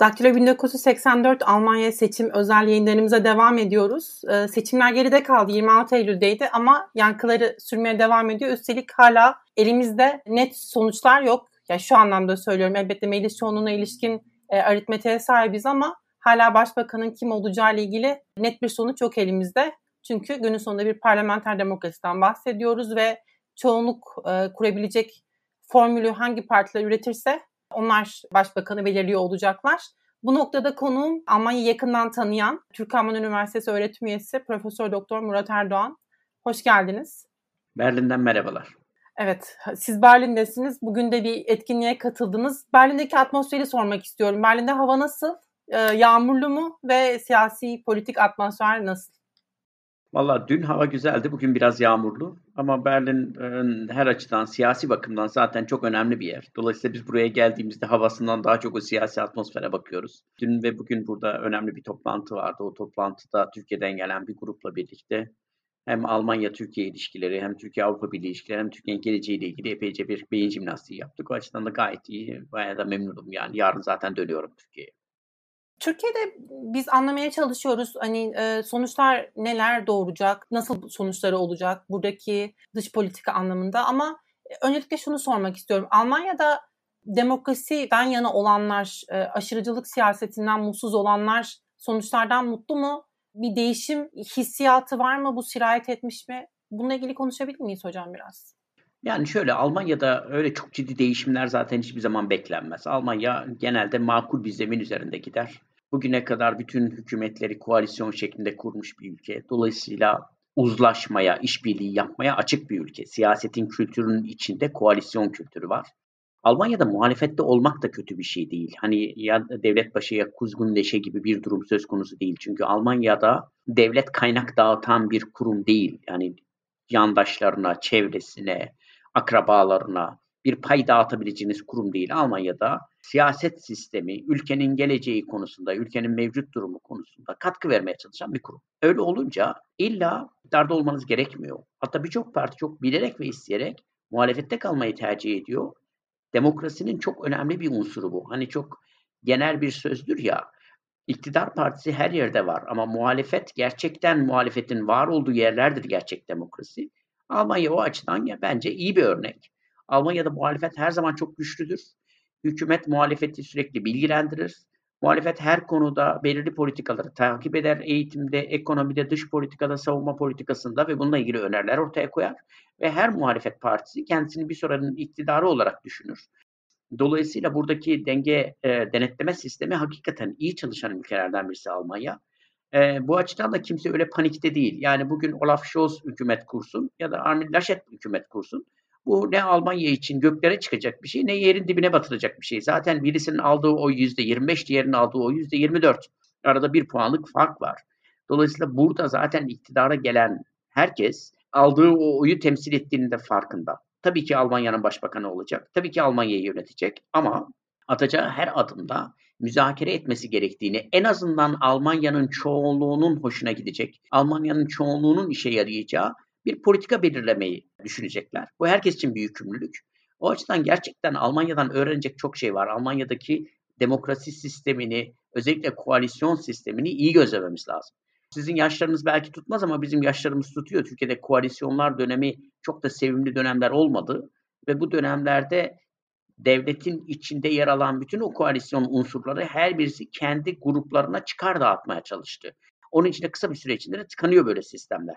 Daktilo 1984 Almanya seçim özel yayınlarımıza devam ediyoruz. Ee, seçimler geride kaldı 26 Eylül'deydi ama yankıları sürmeye devam ediyor. Üstelik hala elimizde net sonuçlar yok. Ya şu anlamda söylüyorum elbette meclis çoğunluğuna ilişkin e, aritmetiğe sahibiz ama hala başbakanın kim olacağı ile ilgili net bir sonuç yok elimizde. Çünkü günün sonunda bir parlamenter demokrasiden bahsediyoruz ve çoğunluk e, kurabilecek formülü hangi partiler üretirse onlar başbakanı belirliyor olacaklar. Bu noktada konuğum Almanya'yı yakından tanıyan Türk Alman Üniversitesi öğretim üyesi Profesör Doktor Murat Erdoğan. Hoş geldiniz. Berlin'den merhabalar. Evet, siz Berlin'desiniz. Bugün de bir etkinliğe katıldınız. Berlin'deki atmosferi sormak istiyorum. Berlin'de hava nasıl? Ee, yağmurlu mu ve siyasi politik atmosfer nasıl? Valla dün hava güzeldi, bugün biraz yağmurlu. Ama Berlin her açıdan, siyasi bakımdan zaten çok önemli bir yer. Dolayısıyla biz buraya geldiğimizde havasından daha çok o siyasi atmosfere bakıyoruz. Dün ve bugün burada önemli bir toplantı vardı. O toplantıda Türkiye'den gelen bir grupla birlikte hem Almanya-Türkiye ilişkileri, hem Türkiye-Avrupa Birliği ilişkileri, hem Türkiye'nin geleceğiyle ilgili epeyce bir beyin jimnastiği yaptık. O açıdan da gayet iyi, bayağı da memnunum. Yani yarın zaten dönüyorum Türkiye'ye. Türkiye'de biz anlamaya çalışıyoruz hani e, sonuçlar neler doğuracak, nasıl sonuçları olacak buradaki dış politika anlamında ama e, öncelikle şunu sormak istiyorum. Almanya'da demokrasiden yana olanlar, e, aşırıcılık siyasetinden mutsuz olanlar sonuçlardan mutlu mu? Bir değişim hissiyatı var mı? Bu sirayet etmiş mi? Bununla ilgili konuşabilir miyiz hocam biraz? Yani şöyle Almanya'da öyle çok ciddi değişimler zaten hiçbir zaman beklenmez. Almanya genelde makul bir zemin üzerinde gider. Bugüne kadar bütün hükümetleri koalisyon şeklinde kurmuş bir ülke. Dolayısıyla uzlaşmaya, işbirliği yapmaya açık bir ülke. Siyasetin kültürünün içinde koalisyon kültürü var. Almanya'da muhalefette olmak da kötü bir şey değil. Hani ya devlet başı ya kuzgun leşe gibi bir durum söz konusu değil. Çünkü Almanya'da devlet kaynak dağıtan bir kurum değil. Yani yandaşlarına, çevresine, akrabalarına bir pay dağıtabileceğiniz kurum değil. Almanya'da siyaset sistemi, ülkenin geleceği konusunda, ülkenin mevcut durumu konusunda katkı vermeye çalışan bir kurum. Öyle olunca illa iktidarda olmanız gerekmiyor. Hatta birçok parti çok bilerek ve isteyerek muhalefette kalmayı tercih ediyor. Demokrasinin çok önemli bir unsuru bu. Hani çok genel bir sözdür ya. İktidar partisi her yerde var ama muhalefet gerçekten muhalefetin var olduğu yerlerdir gerçek demokrasi. Almanya o açıdan ya bence iyi bir örnek. Almanya'da muhalefet her zaman çok güçlüdür. Hükümet muhalefeti sürekli bilgilendirir. Muhalefet her konuda belirli politikaları takip eder. Eğitimde, ekonomide, dış politikada, savunma politikasında ve bununla ilgili öneriler ortaya koyar. Ve her muhalefet partisi kendisini bir sonranın iktidarı olarak düşünür. Dolayısıyla buradaki denge e, denetleme sistemi hakikaten iyi çalışan ülkelerden birisi Almanya. E, bu açıdan da kimse öyle panikte değil. Yani bugün Olaf Scholz hükümet kursun ya da Armin Laschet hükümet kursun. Bu ne Almanya için göklere çıkacak bir şey ne yerin dibine batıracak bir şey. Zaten birisinin aldığı o yüzde 25, diğerinin aldığı o yüzde 24. Arada bir puanlık fark var. Dolayısıyla burada zaten iktidara gelen herkes aldığı o oyu temsil ettiğinin de farkında. Tabii ki Almanya'nın başbakanı olacak. Tabii ki Almanya'yı yönetecek ama atacağı her adımda müzakere etmesi gerektiğini, en azından Almanya'nın çoğunluğunun hoşuna gidecek, Almanya'nın çoğunluğunun işe yarayacağı bir politika belirlemeyi düşünecekler. Bu herkes için bir yükümlülük. O açıdan gerçekten Almanya'dan öğrenecek çok şey var. Almanya'daki demokrasi sistemini, özellikle koalisyon sistemini iyi gözlememiz lazım. Sizin yaşlarınız belki tutmaz ama bizim yaşlarımız tutuyor. Türkiye'de koalisyonlar dönemi çok da sevimli dönemler olmadı ve bu dönemlerde devletin içinde yer alan bütün o koalisyon unsurları her birisi kendi gruplarına çıkar dağıtmaya çalıştı. Onun için de kısa bir süre içinde de tıkanıyor böyle sistemler.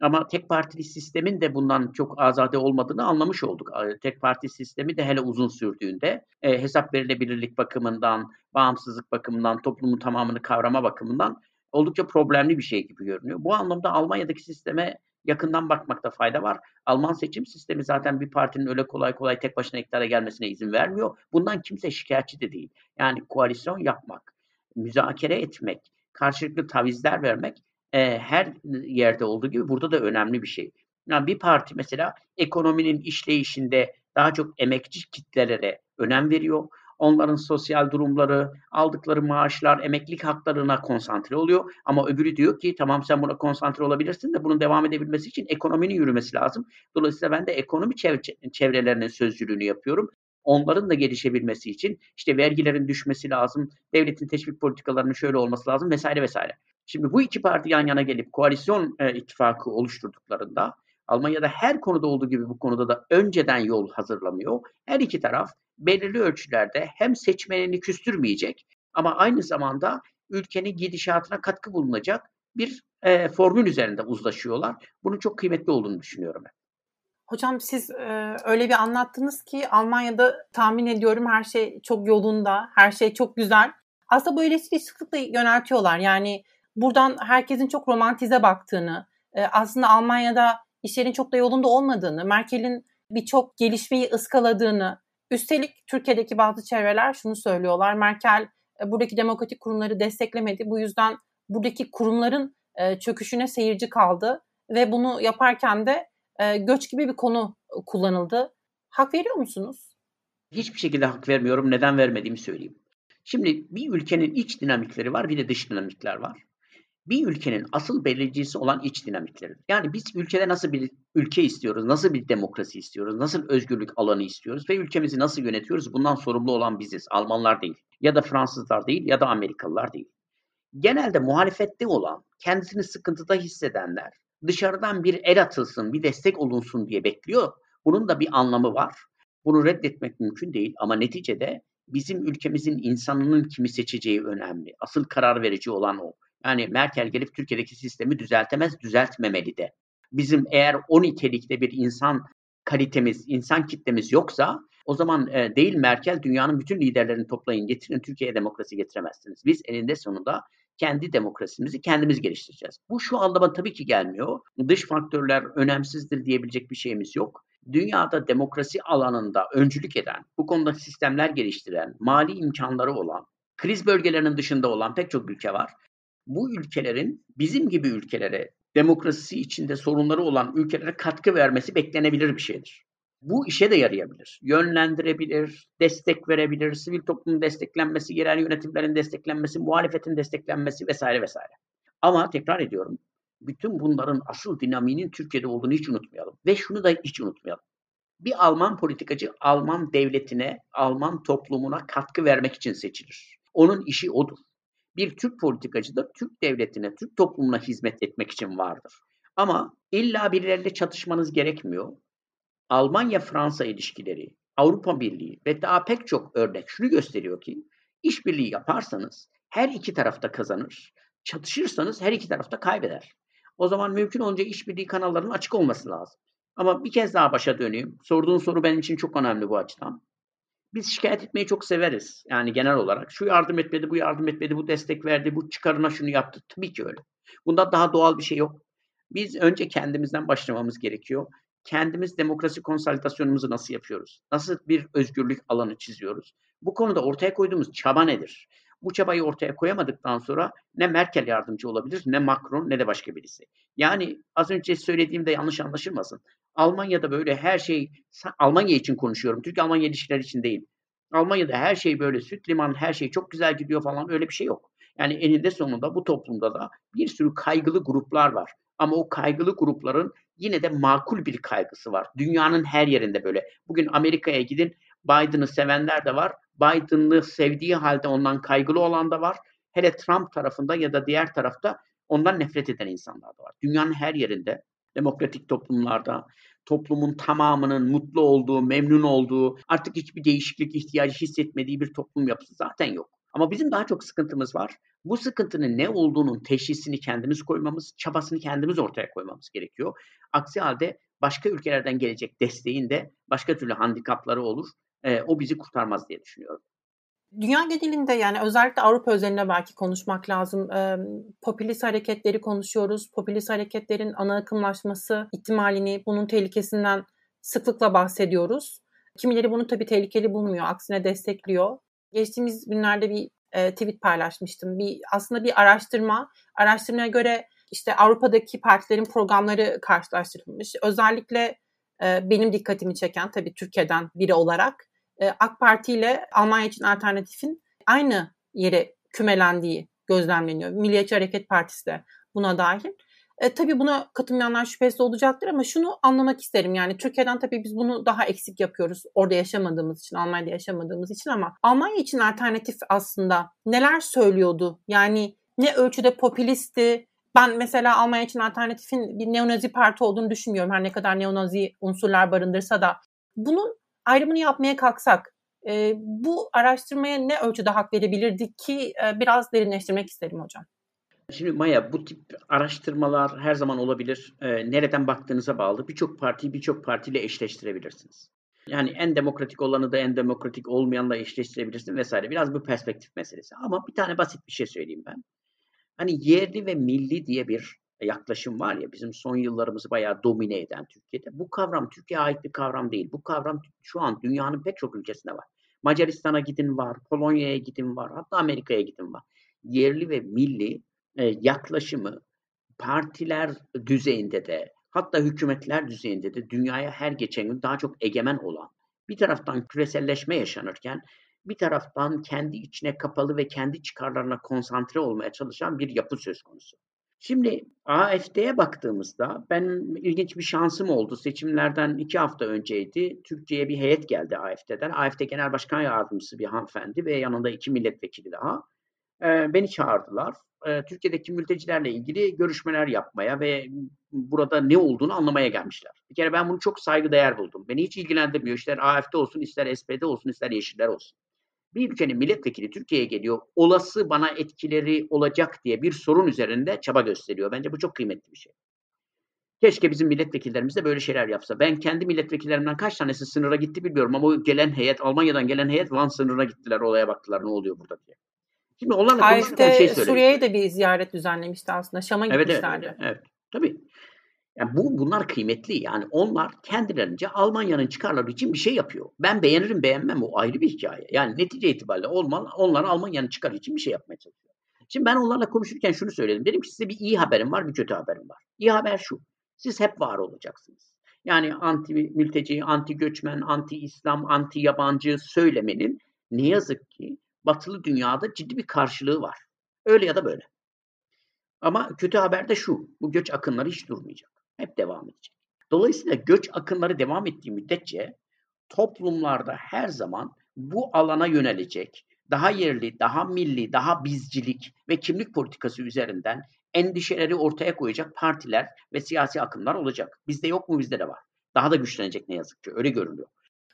Ama tek partili sistemin de bundan çok azade olmadığını anlamış olduk. Tek parti sistemi de hele uzun sürdüğünde e, hesap verilebilirlik bakımından, bağımsızlık bakımından, toplumun tamamını kavrama bakımından oldukça problemli bir şey gibi görünüyor. Bu anlamda Almanya'daki sisteme yakından bakmakta fayda var. Alman seçim sistemi zaten bir partinin öyle kolay kolay tek başına iktidara gelmesine izin vermiyor. Bundan kimse şikayetçi de değil. Yani koalisyon yapmak, müzakere etmek, karşılıklı tavizler vermek e, her yerde olduğu gibi burada da önemli bir şey. Yani bir parti mesela ekonominin işleyişinde daha çok emekçi kitlelere önem veriyor. Onların sosyal durumları, aldıkları maaşlar, emeklilik haklarına konsantre oluyor. Ama öbürü diyor ki tamam sen buna konsantre olabilirsin de bunun devam edebilmesi için ekonominin yürümesi lazım. Dolayısıyla ben de ekonomi çevrelerinin sözcülüğünü yapıyorum. Onların da gelişebilmesi için işte vergilerin düşmesi lazım, devletin teşvik politikalarının şöyle olması lazım vesaire vesaire. Şimdi bu iki parti yan yana gelip koalisyon e, ittifakı oluşturduklarında Almanya'da her konuda olduğu gibi bu konuda da önceden yol hazırlamıyor. Her iki taraf belirli ölçülerde hem seçmenini küstürmeyecek ama aynı zamanda ülkenin gidişatına katkı bulunacak bir e, formül üzerinde uzlaşıyorlar. Bunun çok kıymetli olduğunu düşünüyorum ben. Hocam siz e, öyle bir anlattınız ki Almanya'da tahmin ediyorum her şey çok yolunda, her şey çok güzel. Aslında bu eleştiriyi sıklıkla yöneltiyorlar. Yani buradan herkesin çok romantize baktığını, e, aslında Almanya'da işlerin çok da yolunda olmadığını, Merkel'in birçok gelişmeyi ıskaladığını, üstelik Türkiye'deki bazı çevreler şunu söylüyorlar. Merkel e, buradaki demokratik kurumları desteklemedi. Bu yüzden buradaki kurumların e, çöküşüne seyirci kaldı ve bunu yaparken de e, göç gibi bir konu kullanıldı. Hak veriyor musunuz? Hiçbir şekilde hak vermiyorum. Neden vermediğimi söyleyeyim. Şimdi bir ülkenin iç dinamikleri var, bir de dış dinamikler var. Bir ülkenin asıl belirleyicisi olan iç dinamikleri. Yani biz ülkede nasıl bir ülke istiyoruz, nasıl bir demokrasi istiyoruz, nasıl özgürlük alanı istiyoruz ve ülkemizi nasıl yönetiyoruz bundan sorumlu olan biziz. Almanlar değil ya da Fransızlar değil ya da Amerikalılar değil. Genelde muhalefette olan, kendisini sıkıntıda hissedenler, dışarıdan bir el atılsın, bir destek olunsun diye bekliyor. Bunun da bir anlamı var. Bunu reddetmek mümkün değil ama neticede bizim ülkemizin insanının kimi seçeceği önemli. Asıl karar verici olan o. Yani Merkel gelip Türkiye'deki sistemi düzeltemez, düzeltmemeli de. Bizim eğer o nitelikte bir insan kalitemiz, insan kitlemiz yoksa o zaman e, değil Merkel dünyanın bütün liderlerini toplayın getirin Türkiye'ye demokrasi getiremezsiniz. Biz eninde sonunda kendi demokrasimizi kendimiz geliştireceğiz. Bu şu anlama tabii ki gelmiyor. Dış faktörler önemsizdir diyebilecek bir şeyimiz yok. Dünyada demokrasi alanında öncülük eden, bu konuda sistemler geliştiren, mali imkanları olan, kriz bölgelerinin dışında olan pek çok ülke var. Bu ülkelerin bizim gibi ülkelere, demokrasisi içinde sorunları olan ülkelere katkı vermesi beklenebilir bir şeydir bu işe de yarayabilir. Yönlendirebilir, destek verebilir, sivil toplumun desteklenmesi, yerel yönetimlerin desteklenmesi, muhalefetin desteklenmesi vesaire vesaire. Ama tekrar ediyorum, bütün bunların asıl dinamiğinin Türkiye'de olduğunu hiç unutmayalım. Ve şunu da hiç unutmayalım. Bir Alman politikacı Alman devletine, Alman toplumuna katkı vermek için seçilir. Onun işi odur. Bir Türk politikacı da Türk devletine, Türk toplumuna hizmet etmek için vardır. Ama illa birileriyle çatışmanız gerekmiyor. Almanya-Fransa ilişkileri, Avrupa Birliği ve daha pek çok örnek şunu gösteriyor ki işbirliği yaparsanız her iki tarafta kazanır, çatışırsanız her iki tarafta kaybeder. O zaman mümkün olunca işbirliği kanallarının açık olması lazım. Ama bir kez daha başa döneyim. Sorduğun soru benim için çok önemli bu açıdan. Biz şikayet etmeyi çok severiz. Yani genel olarak. Şu yardım etmedi, bu yardım etmedi, bu destek verdi, bu çıkarına şunu yaptı. Tabii ki öyle. Bunda daha doğal bir şey yok. Biz önce kendimizden başlamamız gerekiyor kendimiz demokrasi konsolidasyonumuzu nasıl yapıyoruz? Nasıl bir özgürlük alanı çiziyoruz? Bu konuda ortaya koyduğumuz çaba nedir? Bu çabayı ortaya koyamadıktan sonra ne Merkel yardımcı olabilir, ne Macron, ne de başka birisi. Yani az önce söylediğimde yanlış anlaşılmasın. Almanya'da böyle her şey, Almanya için konuşuyorum. Türk-Almanya ilişkiler için değil. Almanya'da her şey böyle süt liman, her şey çok güzel gidiyor falan öyle bir şey yok. Yani eninde sonunda bu toplumda da bir sürü kaygılı gruplar var. Ama o kaygılı grupların yine de makul bir kaygısı var. Dünyanın her yerinde böyle. Bugün Amerika'ya gidin Biden'ı sevenler de var. Biden'ı sevdiği halde ondan kaygılı olan da var. Hele Trump tarafında ya da diğer tarafta ondan nefret eden insanlar da var. Dünyanın her yerinde demokratik toplumlarda toplumun tamamının mutlu olduğu, memnun olduğu, artık hiçbir değişiklik ihtiyacı hissetmediği bir toplum yapısı zaten yok. Ama bizim daha çok sıkıntımız var. Bu sıkıntının ne olduğunun teşhisini kendimiz koymamız, çabasını kendimiz ortaya koymamız gerekiyor. Aksi halde başka ülkelerden gelecek desteğin de başka türlü handikapları olur. E, o bizi kurtarmaz diye düşünüyorum. Dünya genelinde yani özellikle Avrupa özelinde belki konuşmak lazım. E, popülist hareketleri konuşuyoruz. Popülist hareketlerin ana akımlaşması ihtimalini, bunun tehlikesinden sıklıkla bahsediyoruz. Kimileri bunu tabii tehlikeli bulmuyor, aksine destekliyor. Geçtiğimiz günlerde bir e, tweet paylaşmıştım. Bir aslında bir araştırma. Araştırmaya göre işte Avrupa'daki partilerin programları karşılaştırılmış. Özellikle e, benim dikkatimi çeken tabii Türkiye'den biri olarak e, AK Parti ile Almanya için alternatifin aynı yere kümelendiği gözlemleniyor. Milliyetçi Hareket Partisi de buna dahil. E, tabii buna katılmayanlar şüphesiz olacaktır ama şunu anlamak isterim. Yani Türkiye'den tabii biz bunu daha eksik yapıyoruz. Orada yaşamadığımız için, Almanya'da yaşamadığımız için ama Almanya için alternatif aslında neler söylüyordu? Yani ne ölçüde popülisti, ben mesela Almanya için alternatifin bir neonazi parti olduğunu düşünmüyorum. Her ne kadar neonazi unsurlar barındırsa da. Bunun ayrımını yapmaya kalksak e, bu araştırmaya ne ölçüde hak verebilirdik ki e, biraz derinleştirmek isterim hocam. Şimdi Maya bu tip araştırmalar her zaman olabilir. E, nereden baktığınıza bağlı. Birçok partiyi birçok partiyle eşleştirebilirsiniz. Yani en demokratik olanı da en demokratik olmayanla eşleştirebilirsin vesaire. Biraz bu perspektif meselesi. Ama bir tane basit bir şey söyleyeyim ben. Hani yerli ve milli diye bir yaklaşım var ya bizim son yıllarımızı bayağı domine eden Türkiye'de. Bu kavram Türkiye'ye ait bir kavram değil. Bu kavram şu an dünyanın pek çok ülkesinde var. Macaristan'a gidin var, Polonya'ya gidin var, hatta Amerika'ya gidin var. Yerli ve milli e, yaklaşımı partiler düzeyinde de hatta hükümetler düzeyinde de dünyaya her geçen gün daha çok egemen olan bir taraftan küreselleşme yaşanırken bir taraftan kendi içine kapalı ve kendi çıkarlarına konsantre olmaya çalışan bir yapı söz konusu. Şimdi AFD'ye baktığımızda ben ilginç bir şansım oldu. Seçimlerden iki hafta önceydi. Türkiye'ye bir heyet geldi AFD'den. AFD Genel Başkan Yardımcısı bir hanımefendi ve yanında iki milletvekili daha. Beni çağırdılar. Türkiye'deki mültecilerle ilgili görüşmeler yapmaya ve burada ne olduğunu anlamaya gelmişler. Bir kere ben bunu çok saygıdeğer buldum. Beni hiç ilgilendirmiyor. İster AFD olsun, ister SPD olsun, ister Yeşiller olsun bir ülkenin milletvekili Türkiye'ye geliyor, olası bana etkileri olacak diye bir sorun üzerinde çaba gösteriyor. Bence bu çok kıymetli bir şey. Keşke bizim milletvekillerimiz de böyle şeyler yapsa. Ben kendi milletvekillerimden kaç tanesi sınıra gitti bilmiyorum ama o gelen heyet, Almanya'dan gelen heyet Van sınırına gittiler, olaya baktılar ne oluyor burada diye. Şimdi onlarla konuşurken şey söyledim. Suriye'ye de bir ziyaret düzenlemişti aslında. Şam'a evet, gitmişlerdi. Evet, evet, evet. Tabii. Yani bu bunlar kıymetli. Yani onlar kendilerince Almanya'nın çıkarları için bir şey yapıyor. Ben beğenirim beğenmem o ayrı bir hikaye. Yani netice itibariyle olmalı, onlar Almanya'nın çıkarı için bir şey yapmaya çalışıyor. Şimdi ben onlarla konuşurken şunu söyledim. Dedim ki size bir iyi haberim var, bir kötü haberim var. İyi haber şu. Siz hep var olacaksınız. Yani anti mülteci, anti göçmen, anti İslam, anti yabancı söylemenin ne yazık ki batılı dünyada ciddi bir karşılığı var. Öyle ya da böyle. Ama kötü haber de şu. Bu göç akınları hiç durmayacak hep devam edecek. Dolayısıyla göç akınları devam ettiği müddetçe toplumlarda her zaman bu alana yönelecek, daha yerli, daha milli, daha bizcilik ve kimlik politikası üzerinden endişeleri ortaya koyacak partiler ve siyasi akımlar olacak. Bizde yok mu? Bizde de var. Daha da güçlenecek ne yazık ki. Öyle görünüyor.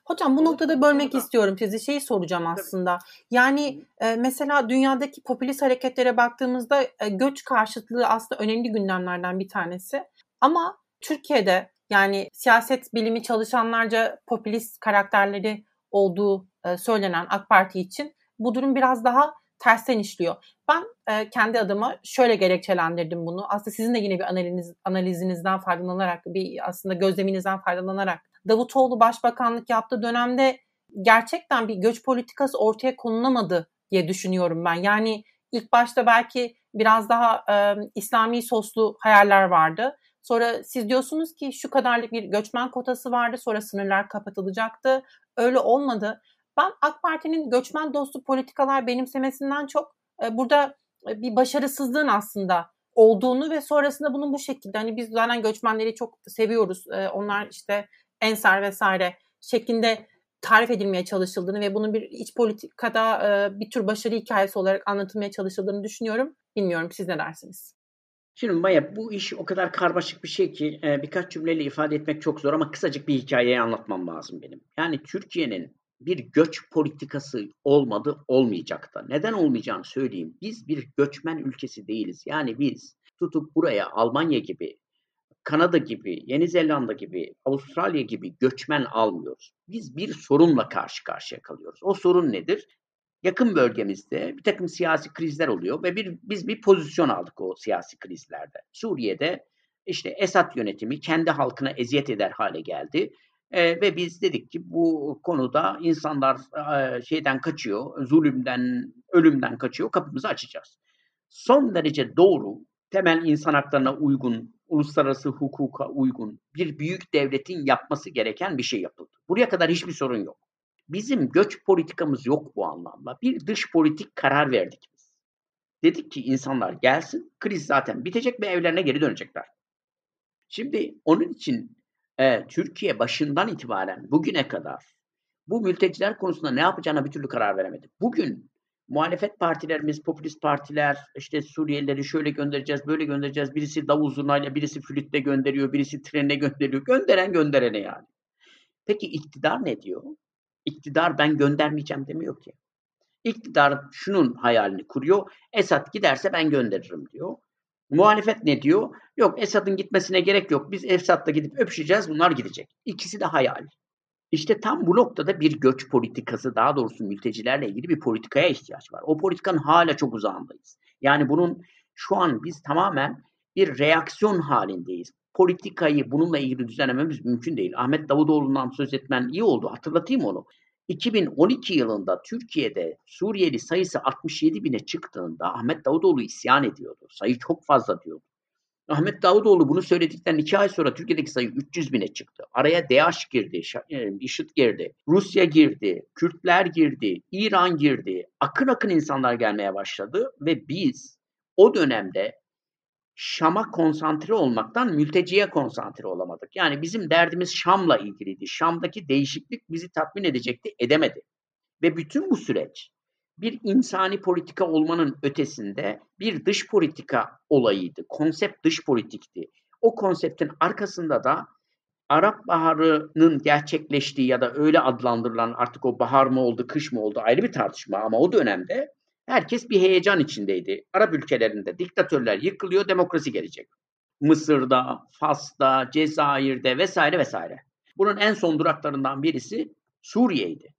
Hocam bu noktada bölmek istiyorum sizi. Şeyi soracağım aslında. Yani e, mesela dünyadaki popülist hareketlere baktığımızda e, göç karşıtlığı aslında önemli gündemlerden bir tanesi. Ama Türkiye'de yani siyaset bilimi çalışanlarca popülist karakterleri olduğu e, söylenen AK Parti için bu durum biraz daha tersten işliyor. Ben e, kendi adıma şöyle gerekçelendirdim bunu. Aslında sizin de yine bir analiz, analizinizden faydalanarak, bir aslında gözleminizden faydalanarak Davutoğlu başbakanlık yaptığı dönemde gerçekten bir göç politikası ortaya konulamadı diye düşünüyorum ben. Yani ilk başta belki biraz daha e, İslami soslu hayaller vardı. Sonra siz diyorsunuz ki şu kadarlık bir göçmen kotası vardı sonra sınırlar kapatılacaktı. Öyle olmadı. Ben AK Parti'nin göçmen dostu politikalar benimsemesinden çok e, burada e, bir başarısızlığın aslında olduğunu ve sonrasında bunun bu şekilde hani biz zaten göçmenleri çok seviyoruz. E, onlar işte Ensar vesaire şeklinde tarif edilmeye çalışıldığını ve bunun bir iç politikada bir tür başarı hikayesi olarak anlatılmaya çalışıldığını düşünüyorum. Bilmiyorum siz ne dersiniz? Şimdi Maya bu iş o kadar karmaşık bir şey ki e, birkaç cümleyle ifade etmek çok zor ama kısacık bir hikayeyi anlatmam lazım benim. Yani Türkiye'nin bir göç politikası olmadı, olmayacak da. Neden olmayacağını söyleyeyim. Biz bir göçmen ülkesi değiliz. Yani biz tutup buraya Almanya gibi, Kanada gibi, Yeni Zelanda gibi, Avustralya gibi göçmen almıyoruz. Biz bir sorunla karşı karşıya kalıyoruz. O sorun nedir? yakın bölgemizde bir takım siyasi krizler oluyor ve bir, biz bir pozisyon aldık o siyasi krizlerde. Suriye'de işte Esad yönetimi kendi halkına eziyet eder hale geldi. E, ve biz dedik ki bu konuda insanlar e, şeyden kaçıyor, zulümden, ölümden kaçıyor, kapımızı açacağız. Son derece doğru, temel insan haklarına uygun, uluslararası hukuka uygun bir büyük devletin yapması gereken bir şey yapıldı. Buraya kadar hiçbir sorun yok. Bizim göç politikamız yok bu anlamda. Bir dış politik karar verdik biz. Dedik ki insanlar gelsin, kriz zaten bitecek ve evlerine geri dönecekler. Şimdi onun için e, Türkiye başından itibaren bugüne kadar bu mülteciler konusunda ne yapacağına bir türlü karar veremedi. Bugün muhalefet partilerimiz, popülist partiler işte Suriyelileri şöyle göndereceğiz, böyle göndereceğiz. Birisi davul zurnayla, birisi flütle gönderiyor, birisi trenine gönderiyor. Gönderen gönderene yani. Peki iktidar ne diyor? İktidar ben göndermeyeceğim demiyor ki. İktidar şunun hayalini kuruyor. Esad giderse ben gönderirim diyor. Muhalefet ne diyor? Yok Esad'ın gitmesine gerek yok. Biz Esad'la gidip öpüşeceğiz bunlar gidecek. İkisi de hayal. İşte tam bu noktada bir göç politikası daha doğrusu mültecilerle ilgili bir politikaya ihtiyaç var. O politikanın hala çok uzağındayız. Yani bunun şu an biz tamamen bir reaksiyon halindeyiz. Politikayı bununla ilgili düzenlememiz mümkün değil. Ahmet Davutoğlu'ndan söz etmen iyi oldu. Hatırlatayım onu. 2012 yılında Türkiye'de Suriyeli sayısı 67 bine çıktığında Ahmet Davutoğlu isyan ediyordu. Sayı çok fazla diyordu. Ahmet Davutoğlu bunu söyledikten iki ay sonra Türkiye'deki sayı 300 bine çıktı. Araya DAEŞ girdi, IŞİD girdi, Rusya girdi, Kürtler girdi, İran girdi. Akın akın insanlar gelmeye başladı ve biz o dönemde Şam'a konsantre olmaktan mülteciye konsantre olamadık. Yani bizim derdimiz Şam'la ilgiliydi. Şam'daki değişiklik bizi tatmin edecekti, edemedi. Ve bütün bu süreç bir insani politika olmanın ötesinde bir dış politika olayıydı. Konsept dış politikti. O konseptin arkasında da Arap Baharı'nın gerçekleştiği ya da öyle adlandırılan artık o bahar mı oldu, kış mı oldu ayrı bir tartışma ama o dönemde herkes bir heyecan içindeydi. Arap ülkelerinde diktatörler yıkılıyor, demokrasi gelecek. Mısır'da, Fas'ta, Cezayir'de vesaire vesaire. Bunun en son duraklarından birisi Suriye'ydi.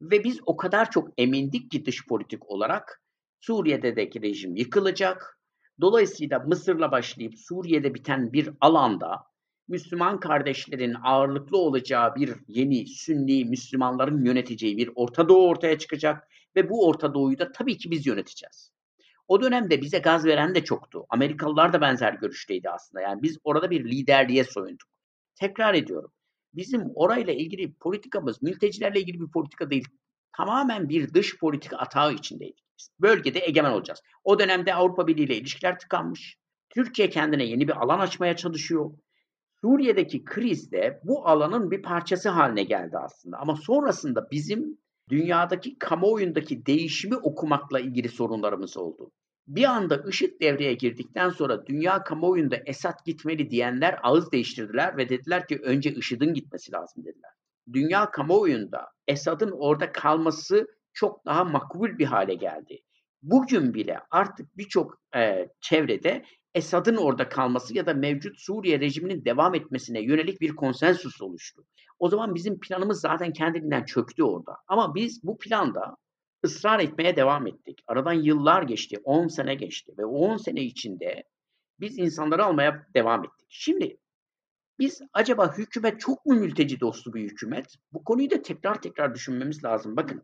Ve biz o kadar çok emindik ki dış politik olarak Suriye'deki rejim yıkılacak. Dolayısıyla Mısır'la başlayıp Suriye'de biten bir alanda Müslüman kardeşlerin ağırlıklı olacağı bir yeni Sünni Müslümanların yöneteceği bir Orta Doğu ortaya çıkacak ve bu Orta Doğu'yu da tabii ki biz yöneteceğiz. O dönemde bize gaz veren de çoktu. Amerikalılar da benzer görüşteydi aslında. Yani biz orada bir liderliğe soyunduk. Tekrar ediyorum. Bizim orayla ilgili politikamız mültecilerle ilgili bir politika değil. Tamamen bir dış politika atağı içindeydik. Bölgede egemen olacağız. O dönemde Avrupa Birliği ile ilişkiler tıkanmış. Türkiye kendine yeni bir alan açmaya çalışıyor. Suriye'deki kriz de bu alanın bir parçası haline geldi aslında. Ama sonrasında bizim dünyadaki kamuoyundaki değişimi okumakla ilgili sorunlarımız oldu. Bir anda IŞİD devreye girdikten sonra dünya kamuoyunda Esad gitmeli diyenler ağız değiştirdiler ve dediler ki önce IŞİD'in gitmesi lazım dediler. Dünya kamuoyunda Esad'ın orada kalması çok daha makbul bir hale geldi. Bugün bile artık birçok e, çevrede Esad'ın orada kalması ya da mevcut Suriye rejiminin devam etmesine yönelik bir konsensus oluştu. O zaman bizim planımız zaten kendiliğinden çöktü orada. Ama biz bu planda ısrar etmeye devam ettik. Aradan yıllar geçti, 10 sene geçti ve o 10 sene içinde biz insanları almaya devam ettik. Şimdi biz acaba hükümet çok mu mülteci dostu bir hükümet? Bu konuyu da tekrar tekrar düşünmemiz lazım. Bakın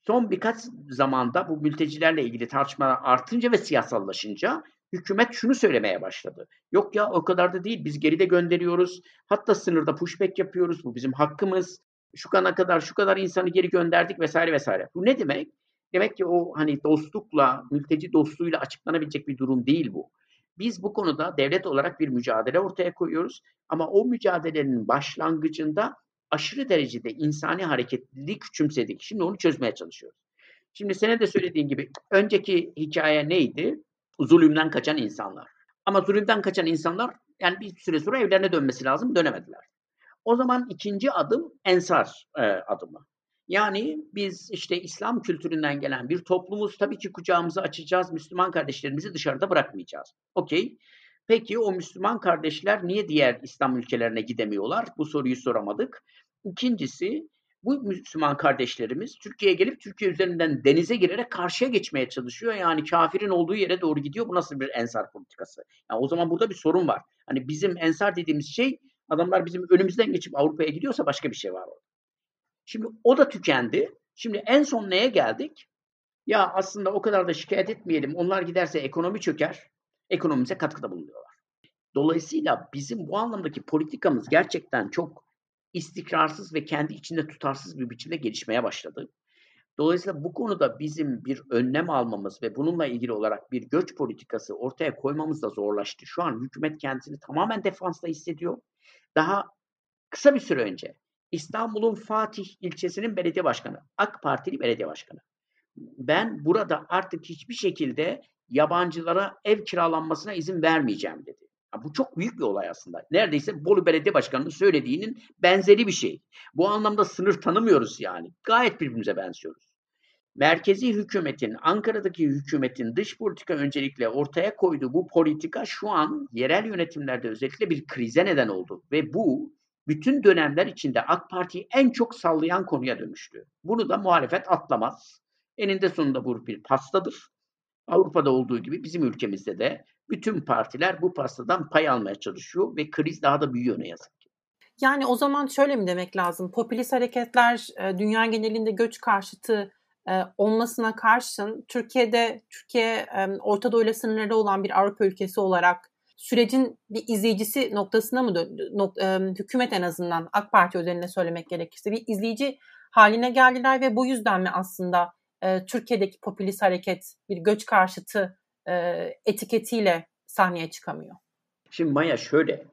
son birkaç zamanda bu mültecilerle ilgili tartışmalar artınca ve siyasallaşınca hükümet şunu söylemeye başladı. Yok ya o kadar da değil biz geride gönderiyoruz. Hatta sınırda pushback yapıyoruz. Bu bizim hakkımız şu kana kadar şu kadar insanı geri gönderdik vesaire vesaire. Bu ne demek? Demek ki o hani dostlukla, mülteci dostluğuyla açıklanabilecek bir durum değil bu. Biz bu konuda devlet olarak bir mücadele ortaya koyuyoruz ama o mücadelenin başlangıcında aşırı derecede insani hareketliliği küçümsedik. Şimdi onu çözmeye çalışıyoruz. Şimdi senin de söylediğin gibi önceki hikaye neydi? Zulümden kaçan insanlar. Ama zulümden kaçan insanlar yani bir süre sonra evlerine dönmesi lazım dönemediler. O zaman ikinci adım ensar e, adımı. Yani biz işte İslam kültüründen gelen bir toplumuz tabii ki kucağımızı açacağız, Müslüman kardeşlerimizi dışarıda bırakmayacağız. Okey. Peki o Müslüman kardeşler niye diğer İslam ülkelerine gidemiyorlar? Bu soruyu soramadık. İkincisi bu Müslüman kardeşlerimiz Türkiye'ye gelip Türkiye üzerinden denize girerek karşıya geçmeye çalışıyor. Yani kafirin olduğu yere doğru gidiyor. Bu nasıl bir ensar politikası? Yani o zaman burada bir sorun var. Hani bizim ensar dediğimiz şey Adamlar bizim önümüzden geçip Avrupa'ya gidiyorsa başka bir şey var orada. Şimdi o da tükendi. Şimdi en son neye geldik? Ya aslında o kadar da şikayet etmeyelim. Onlar giderse ekonomi çöker. Ekonomimize katkıda bulunuyorlar. Dolayısıyla bizim bu anlamdaki politikamız gerçekten çok istikrarsız ve kendi içinde tutarsız bir biçimde gelişmeye başladı. Dolayısıyla bu konuda bizim bir önlem almamız ve bununla ilgili olarak bir göç politikası ortaya koymamız da zorlaştı. Şu an hükümet kendisini tamamen defansta hissediyor. Daha kısa bir süre önce İstanbul'un Fatih ilçesinin belediye başkanı, AK Partili belediye başkanı. Ben burada artık hiçbir şekilde yabancılara ev kiralanmasına izin vermeyeceğim dedi. Ya bu çok büyük bir olay aslında. Neredeyse Bolu Belediye Başkanı'nın söylediğinin benzeri bir şey. Bu anlamda sınır tanımıyoruz yani. Gayet birbirimize benziyoruz. Merkezi hükümetin, Ankara'daki hükümetin dış politika öncelikle ortaya koyduğu bu politika şu an yerel yönetimlerde özellikle bir krize neden oldu. Ve bu bütün dönemler içinde AK Parti'yi en çok sallayan konuya dönüştü. Bunu da muhalefet atlamaz. Eninde sonunda bu bir pastadır. Avrupa'da olduğu gibi bizim ülkemizde de bütün partiler bu pastadan pay almaya çalışıyor ve kriz daha da büyüyor ne yazık ki. Yani o zaman şöyle mi demek lazım? Popülist hareketler e, dünya genelinde göç karşıtı olmasına karşın Türkiye'de Türkiye e, Orta Doğu ile sınırları olan bir Avrupa ülkesi olarak sürecin bir izleyicisi noktasına mı döndü? Nok, hükümet en azından AK Parti özelinde söylemek gerekirse bir izleyici haline geldiler ve bu yüzden mi aslında Türkiye'deki popülist hareket bir göç karşıtı etiketiyle sahneye çıkamıyor? Şimdi Maya şöyle,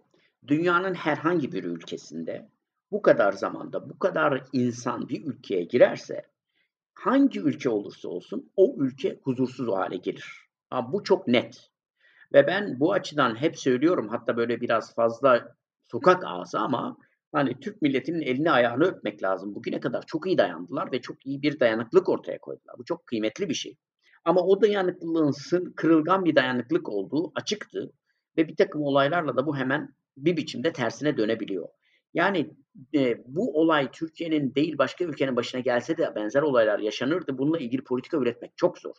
dünyanın herhangi bir ülkesinde bu kadar zamanda bu kadar insan bir ülkeye girerse hangi ülke olursa olsun o ülke huzursuz hale gelir. Ha, bu çok net. Ve ben bu açıdan hep söylüyorum hatta böyle biraz fazla sokak ağzı ama hani Türk milletinin elini ayağını öpmek lazım. Bugüne kadar çok iyi dayandılar ve çok iyi bir dayanıklık ortaya koydular. Bu çok kıymetli bir şey. Ama o dayanıklılığın kırılgan bir dayanıklık olduğu açıktı. Ve bir takım olaylarla da bu hemen bir biçimde tersine dönebiliyor. Yani e, bu olay Türkiye'nin değil başka ülkenin başına gelse de benzer olaylar yaşanırdı. Bununla ilgili politika üretmek çok zor.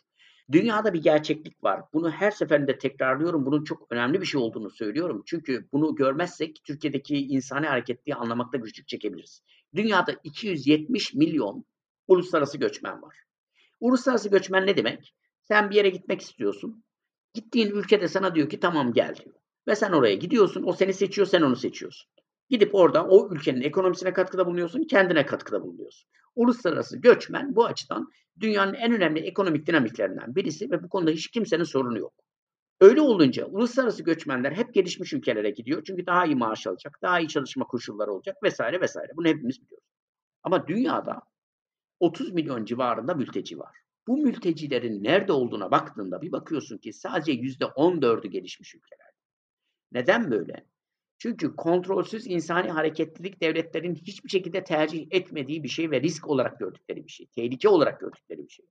Dünyada bir gerçeklik var. Bunu her seferinde tekrarlıyorum. Bunun çok önemli bir şey olduğunu söylüyorum. Çünkü bunu görmezsek Türkiye'deki insani hareketliği anlamakta güçlük çekebiliriz. Dünyada 270 milyon uluslararası göçmen var. Uluslararası göçmen ne demek? Sen bir yere gitmek istiyorsun. Gittiğin ülkede sana diyor ki tamam gel diyor. Ve sen oraya gidiyorsun. O seni seçiyor, sen onu seçiyorsun. Gidip orada o ülkenin ekonomisine katkıda bulunuyorsun, kendine katkıda bulunuyorsun. Uluslararası göçmen bu açıdan dünyanın en önemli ekonomik dinamiklerinden birisi ve bu konuda hiç kimsenin sorunu yok. Öyle olunca uluslararası göçmenler hep gelişmiş ülkelere gidiyor. Çünkü daha iyi maaş alacak, daha iyi çalışma koşulları olacak vesaire vesaire. Bunu hepimiz biliyoruz. Ama dünyada 30 milyon civarında mülteci var. Bu mültecilerin nerede olduğuna baktığında bir bakıyorsun ki sadece %14'ü gelişmiş ülkeler. Neden böyle? Çünkü kontrolsüz insani hareketlilik devletlerin hiçbir şekilde tercih etmediği bir şey ve risk olarak gördükleri bir şey. Tehlike olarak gördükleri bir şey.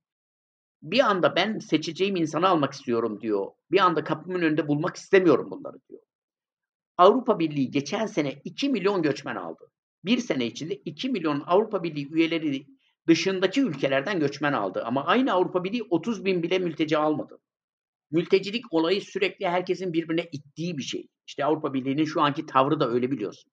Bir anda ben seçeceğim insanı almak istiyorum diyor. Bir anda kapımın önünde bulmak istemiyorum bunları diyor. Avrupa Birliği geçen sene 2 milyon göçmen aldı. Bir sene içinde 2 milyon Avrupa Birliği üyeleri dışındaki ülkelerden göçmen aldı. Ama aynı Avrupa Birliği 30 bin bile mülteci almadı. Mültecilik olayı sürekli herkesin birbirine ittiği bir şey. İşte Avrupa Birliği'nin şu anki tavrı da öyle biliyorsun.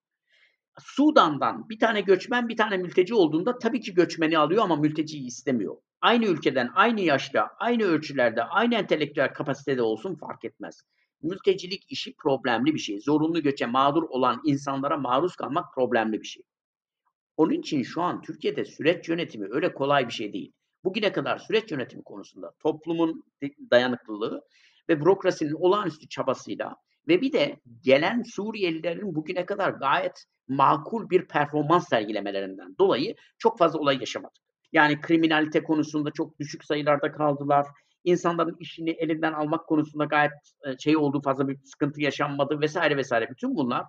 Sudan'dan bir tane göçmen bir tane mülteci olduğunda tabii ki göçmeni alıyor ama mülteciyi istemiyor. Aynı ülkeden, aynı yaşta, aynı ölçülerde, aynı entelektüel kapasitede olsun fark etmez. Mültecilik işi problemli bir şey. Zorunlu göçe mağdur olan insanlara maruz kalmak problemli bir şey. Onun için şu an Türkiye'de süreç yönetimi öyle kolay bir şey değil. Bugüne kadar süreç yönetimi konusunda toplumun dayanıklılığı ve bürokrasinin olağanüstü çabasıyla ve bir de gelen Suriyelilerin bugüne kadar gayet makul bir performans sergilemelerinden dolayı çok fazla olay yaşamadık. Yani kriminalite konusunda çok düşük sayılarda kaldılar. İnsanların işini elinden almak konusunda gayet e, şey olduğu fazla bir sıkıntı yaşanmadı vesaire vesaire. Bütün bunlar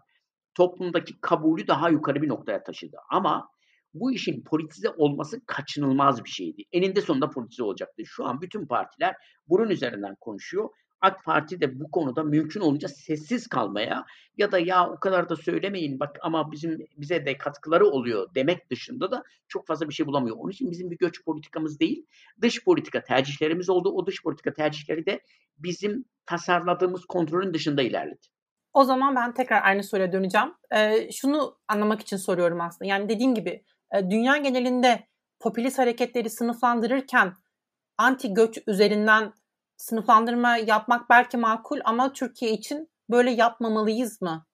toplumdaki kabulü daha yukarı bir noktaya taşıdı. Ama bu işin politize olması kaçınılmaz bir şeydi. Eninde sonunda politize olacaktı. Şu an bütün partiler bunun üzerinden konuşuyor. AK Parti de bu konuda mümkün olunca sessiz kalmaya ya da ya o kadar da söylemeyin bak ama bizim bize de katkıları oluyor demek dışında da çok fazla bir şey bulamıyor. Onun için bizim bir göç politikamız değil, dış politika tercihlerimiz oldu. O dış politika tercihleri de bizim tasarladığımız kontrolün dışında ilerledi. O zaman ben tekrar aynı soruya döneceğim. Ee, şunu anlamak için soruyorum aslında. Yani dediğim gibi e, dünya genelinde popülist hareketleri sınıflandırırken anti göç üzerinden sınıflandırma yapmak belki makul ama Türkiye için böyle yapmamalıyız mı?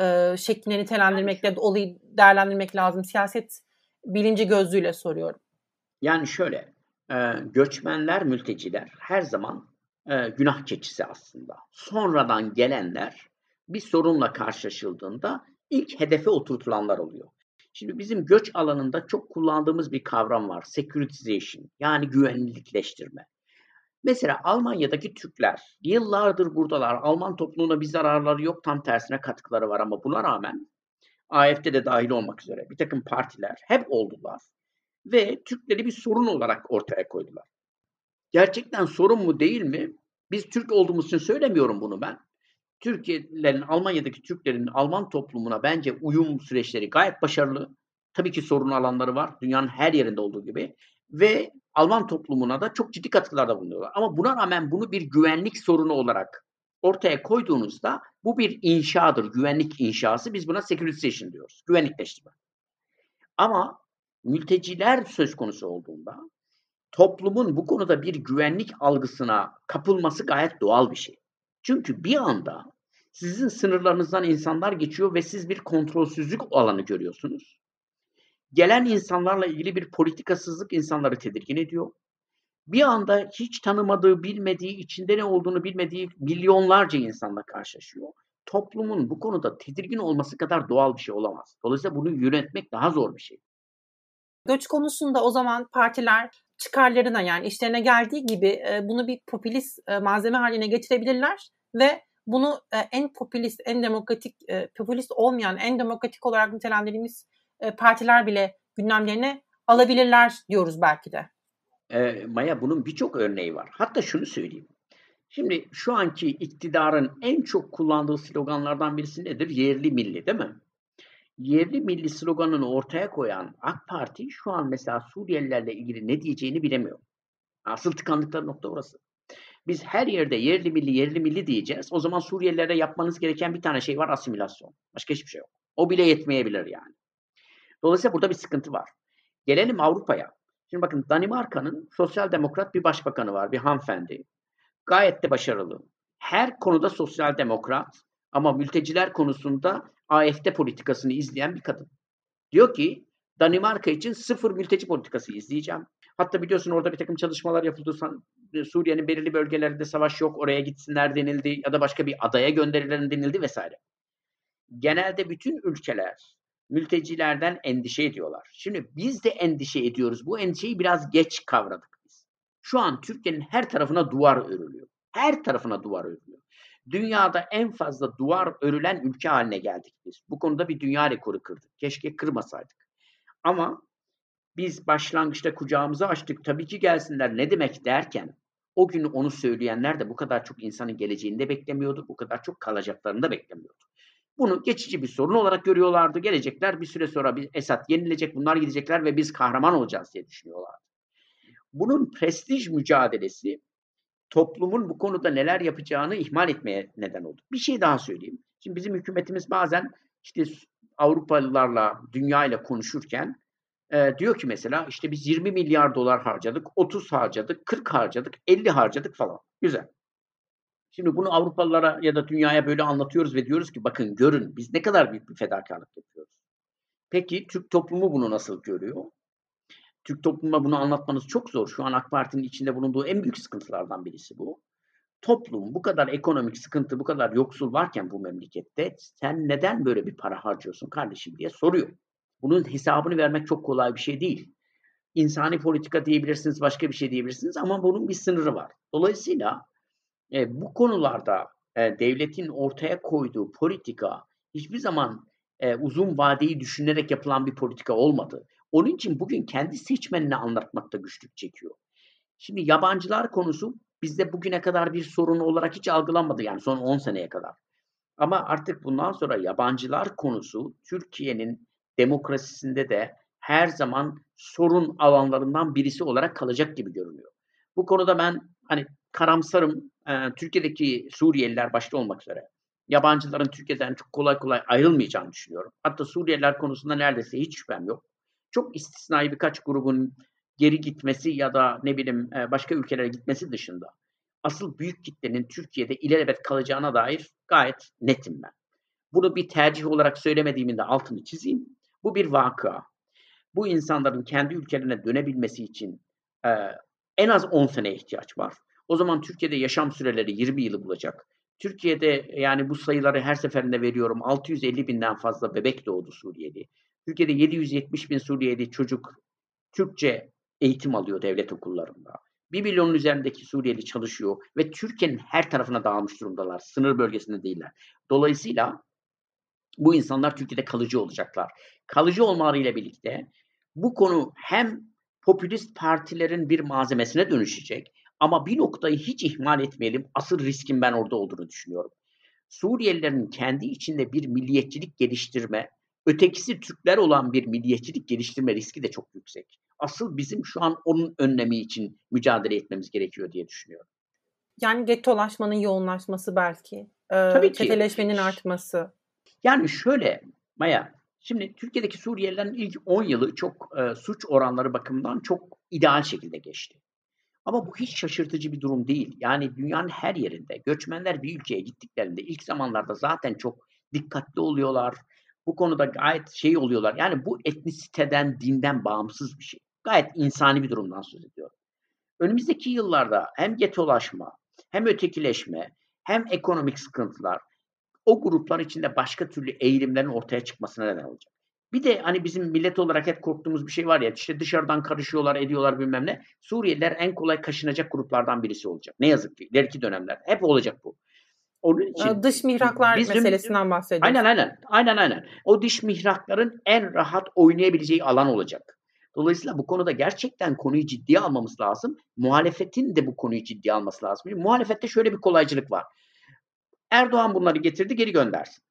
Ee, şeklinde nitelendirmekle olayı değerlendirmek lazım. Siyaset bilinci gözlüğüyle soruyorum. Yani şöyle, e, göçmenler, mülteciler her zaman e, günah keçisi aslında. Sonradan gelenler bir sorunla karşılaşıldığında ilk hedefe oturtulanlar oluyor. Şimdi bizim göç alanında çok kullandığımız bir kavram var. Securitization yani güvenlikleştirme. Mesela Almanya'daki Türkler yıllardır buradalar. Alman toplumuna bir zararları yok. Tam tersine katkıları var ama buna rağmen AFD de dahil olmak üzere bir takım partiler hep oldular. Ve Türkleri bir sorun olarak ortaya koydular. Gerçekten sorun mu değil mi? Biz Türk olduğumuz için söylemiyorum bunu ben. Türkiye'lerin, Almanya'daki Türklerin Alman toplumuna bence uyum süreçleri gayet başarılı. Tabii ki sorun alanları var. Dünyanın her yerinde olduğu gibi. Ve Alman toplumuna da çok ciddi katkılarda bulunuyorlar. Ama buna rağmen bunu bir güvenlik sorunu olarak ortaya koyduğunuzda bu bir inşadır. Güvenlik inşası. Biz buna securitization diyoruz. Güvenlikleştirme. Ama mülteciler söz konusu olduğunda toplumun bu konuda bir güvenlik algısına kapılması gayet doğal bir şey. Çünkü bir anda sizin sınırlarınızdan insanlar geçiyor ve siz bir kontrolsüzlük alanı görüyorsunuz. Gelen insanlarla ilgili bir politikasızlık insanları tedirgin ediyor. Bir anda hiç tanımadığı, bilmediği, içinde ne olduğunu bilmediği milyonlarca insanla karşılaşıyor. Toplumun bu konuda tedirgin olması kadar doğal bir şey olamaz. Dolayısıyla bunu yönetmek daha zor bir şey. Göç konusunda o zaman partiler çıkarlarına yani işlerine geldiği gibi e, bunu bir popülist e, malzeme haline getirebilirler ve bunu e, en popülist, en demokratik, popülist olmayan, en demokratik olarak nitelendirdiğimiz partiler bile gündemlerine alabilirler diyoruz belki de. E, Maya bunun birçok örneği var. Hatta şunu söyleyeyim. Şimdi şu anki iktidarın en çok kullandığı sloganlardan birisi nedir? Yerli milli değil mi? yerli milli sloganını ortaya koyan AK Parti şu an mesela Suriyelilerle ilgili ne diyeceğini bilemiyor. Asıl tıkandıkları nokta orası. Biz her yerde yerli milli yerli milli diyeceğiz. O zaman Suriyelilere yapmanız gereken bir tane şey var asimilasyon. Başka hiçbir şey yok. O bile yetmeyebilir yani. Dolayısıyla burada bir sıkıntı var. Gelelim Avrupa'ya. Şimdi bakın Danimarka'nın sosyal demokrat bir başbakanı var, bir hanımefendi. Gayet de başarılı. Her konuda sosyal demokrat ama mülteciler konusunda AFD politikasını izleyen bir kadın. Diyor ki Danimarka için sıfır mülteci politikası izleyeceğim. Hatta biliyorsun orada bir takım çalışmalar yapıldı. E, Suriye'nin belirli bölgelerinde savaş yok oraya gitsinler denildi ya da başka bir adaya gönderilerin denildi vesaire. Genelde bütün ülkeler mültecilerden endişe ediyorlar. Şimdi biz de endişe ediyoruz. Bu endişeyi biraz geç kavradık biz. Şu an Türkiye'nin her tarafına duvar örülüyor. Her tarafına duvar örülüyor dünyada en fazla duvar örülen ülke haline geldik biz. Bu konuda bir dünya rekoru kırdık. Keşke kırmasaydık. Ama biz başlangıçta kucağımızı açtık. Tabii ki gelsinler ne demek derken o gün onu söyleyenler de bu kadar çok insanın geleceğini de beklemiyordu. Bu kadar çok kalacaklarını da beklemiyordu. Bunu geçici bir sorun olarak görüyorlardı. Gelecekler bir süre sonra bir Esad yenilecek, bunlar gidecekler ve biz kahraman olacağız diye düşünüyorlardı. Bunun prestij mücadelesi toplumun bu konuda neler yapacağını ihmal etmeye neden oldu. Bir şey daha söyleyeyim. Şimdi bizim hükümetimiz bazen işte Avrupalılarla, dünyayla konuşurken e, diyor ki mesela işte biz 20 milyar dolar harcadık, 30 harcadık, 40 harcadık, 50 harcadık falan. Güzel. Şimdi bunu Avrupalılara ya da dünyaya böyle anlatıyoruz ve diyoruz ki bakın görün biz ne kadar büyük bir fedakarlık yapıyoruz. Peki Türk toplumu bunu nasıl görüyor? Türk toplumuna bunu anlatmanız çok zor. Şu an AK Parti'nin içinde bulunduğu en büyük sıkıntılardan birisi bu. Toplum bu kadar ekonomik sıkıntı, bu kadar yoksul varken bu memlekette sen neden böyle bir para harcıyorsun kardeşim diye soruyor. Bunun hesabını vermek çok kolay bir şey değil. İnsani politika diyebilirsiniz, başka bir şey diyebilirsiniz ama bunun bir sınırı var. Dolayısıyla e, bu konularda e, devletin ortaya koyduğu politika hiçbir zaman e, uzun vadeyi düşünerek yapılan bir politika olmadı. Onun için bugün kendi seçmenine anlatmakta güçlük çekiyor. Şimdi yabancılar konusu bizde bugüne kadar bir sorun olarak hiç algılanmadı yani son 10 seneye kadar. Ama artık bundan sonra yabancılar konusu Türkiye'nin demokrasisinde de her zaman sorun alanlarından birisi olarak kalacak gibi görünüyor. Bu konuda ben hani karamsarım. E, Türkiye'deki Suriyeliler başta olmak üzere yabancıların Türkiye'den çok kolay kolay ayrılmayacağını düşünüyorum. Hatta Suriyeliler konusunda neredeyse hiç şüphem yok çok istisnai birkaç grubun geri gitmesi ya da ne bileyim başka ülkelere gitmesi dışında asıl büyük kitlenin Türkiye'de ilelebet kalacağına dair gayet netim ben. Bunu bir tercih olarak söylemediğimin de altını çizeyim. Bu bir vaka. Bu insanların kendi ülkelerine dönebilmesi için e, En az 10 sene ihtiyaç var. O zaman Türkiye'de yaşam süreleri 20 yılı bulacak. Türkiye'de yani bu sayıları her seferinde veriyorum. 650 binden fazla bebek doğdu Suriyeli. Türkiye'de 770 bin Suriyeli çocuk Türkçe eğitim alıyor devlet okullarında. 1 milyonun üzerindeki Suriyeli çalışıyor ve Türkiye'nin her tarafına dağılmış durumdalar. Sınır bölgesinde değiller. Dolayısıyla bu insanlar Türkiye'de kalıcı olacaklar. Kalıcı olmalarıyla birlikte bu konu hem popülist partilerin bir malzemesine dönüşecek ama bir noktayı hiç ihmal etmeyelim. Asıl riskin ben orada olduğunu düşünüyorum. Suriyelilerin kendi içinde bir milliyetçilik geliştirme, ötekisi Türkler olan bir milliyetçilik geliştirme riski de çok yüksek. Asıl bizim şu an onun önlemi için mücadele etmemiz gerekiyor diye düşünüyorum. Yani gettolaşmanın yoğunlaşması belki. Ee, Tabii ki. Çeteleşmenin artması. Yani şöyle Maya, şimdi Türkiye'deki Suriyelilerin ilk 10 yılı çok e, suç oranları bakımından çok ideal şekilde geçti. Ama bu hiç şaşırtıcı bir durum değil. Yani dünyanın her yerinde göçmenler bir ülkeye gittiklerinde ilk zamanlarda zaten çok dikkatli oluyorlar. Bu konuda gayet şey oluyorlar. Yani bu etnisiteden, dinden bağımsız bir şey. Gayet insani bir durumdan söz ediyorum. Önümüzdeki yıllarda hem getolaşma, hem ötekileşme, hem ekonomik sıkıntılar o gruplar içinde başka türlü eğilimlerin ortaya çıkmasına neden olacak. Bir de hani bizim millet olarak hep korktuğumuz bir şey var ya işte dışarıdan karışıyorlar ediyorlar bilmem ne. Suriyeliler en kolay kaşınacak gruplardan birisi olacak. Ne yazık ki ileriki dönemler hep olacak bu. Onun için dış mihraklar bizim, meselesinden bahsediyoruz. Aynen aynen. Aynen aynen. O dış mihrakların en rahat oynayabileceği alan olacak. Dolayısıyla bu konuda gerçekten konuyu ciddiye almamız lazım. Muhalefetin de bu konuyu ciddiye alması lazım. Muhalefette şöyle bir kolaycılık var. Erdoğan bunları getirdi geri göndersin.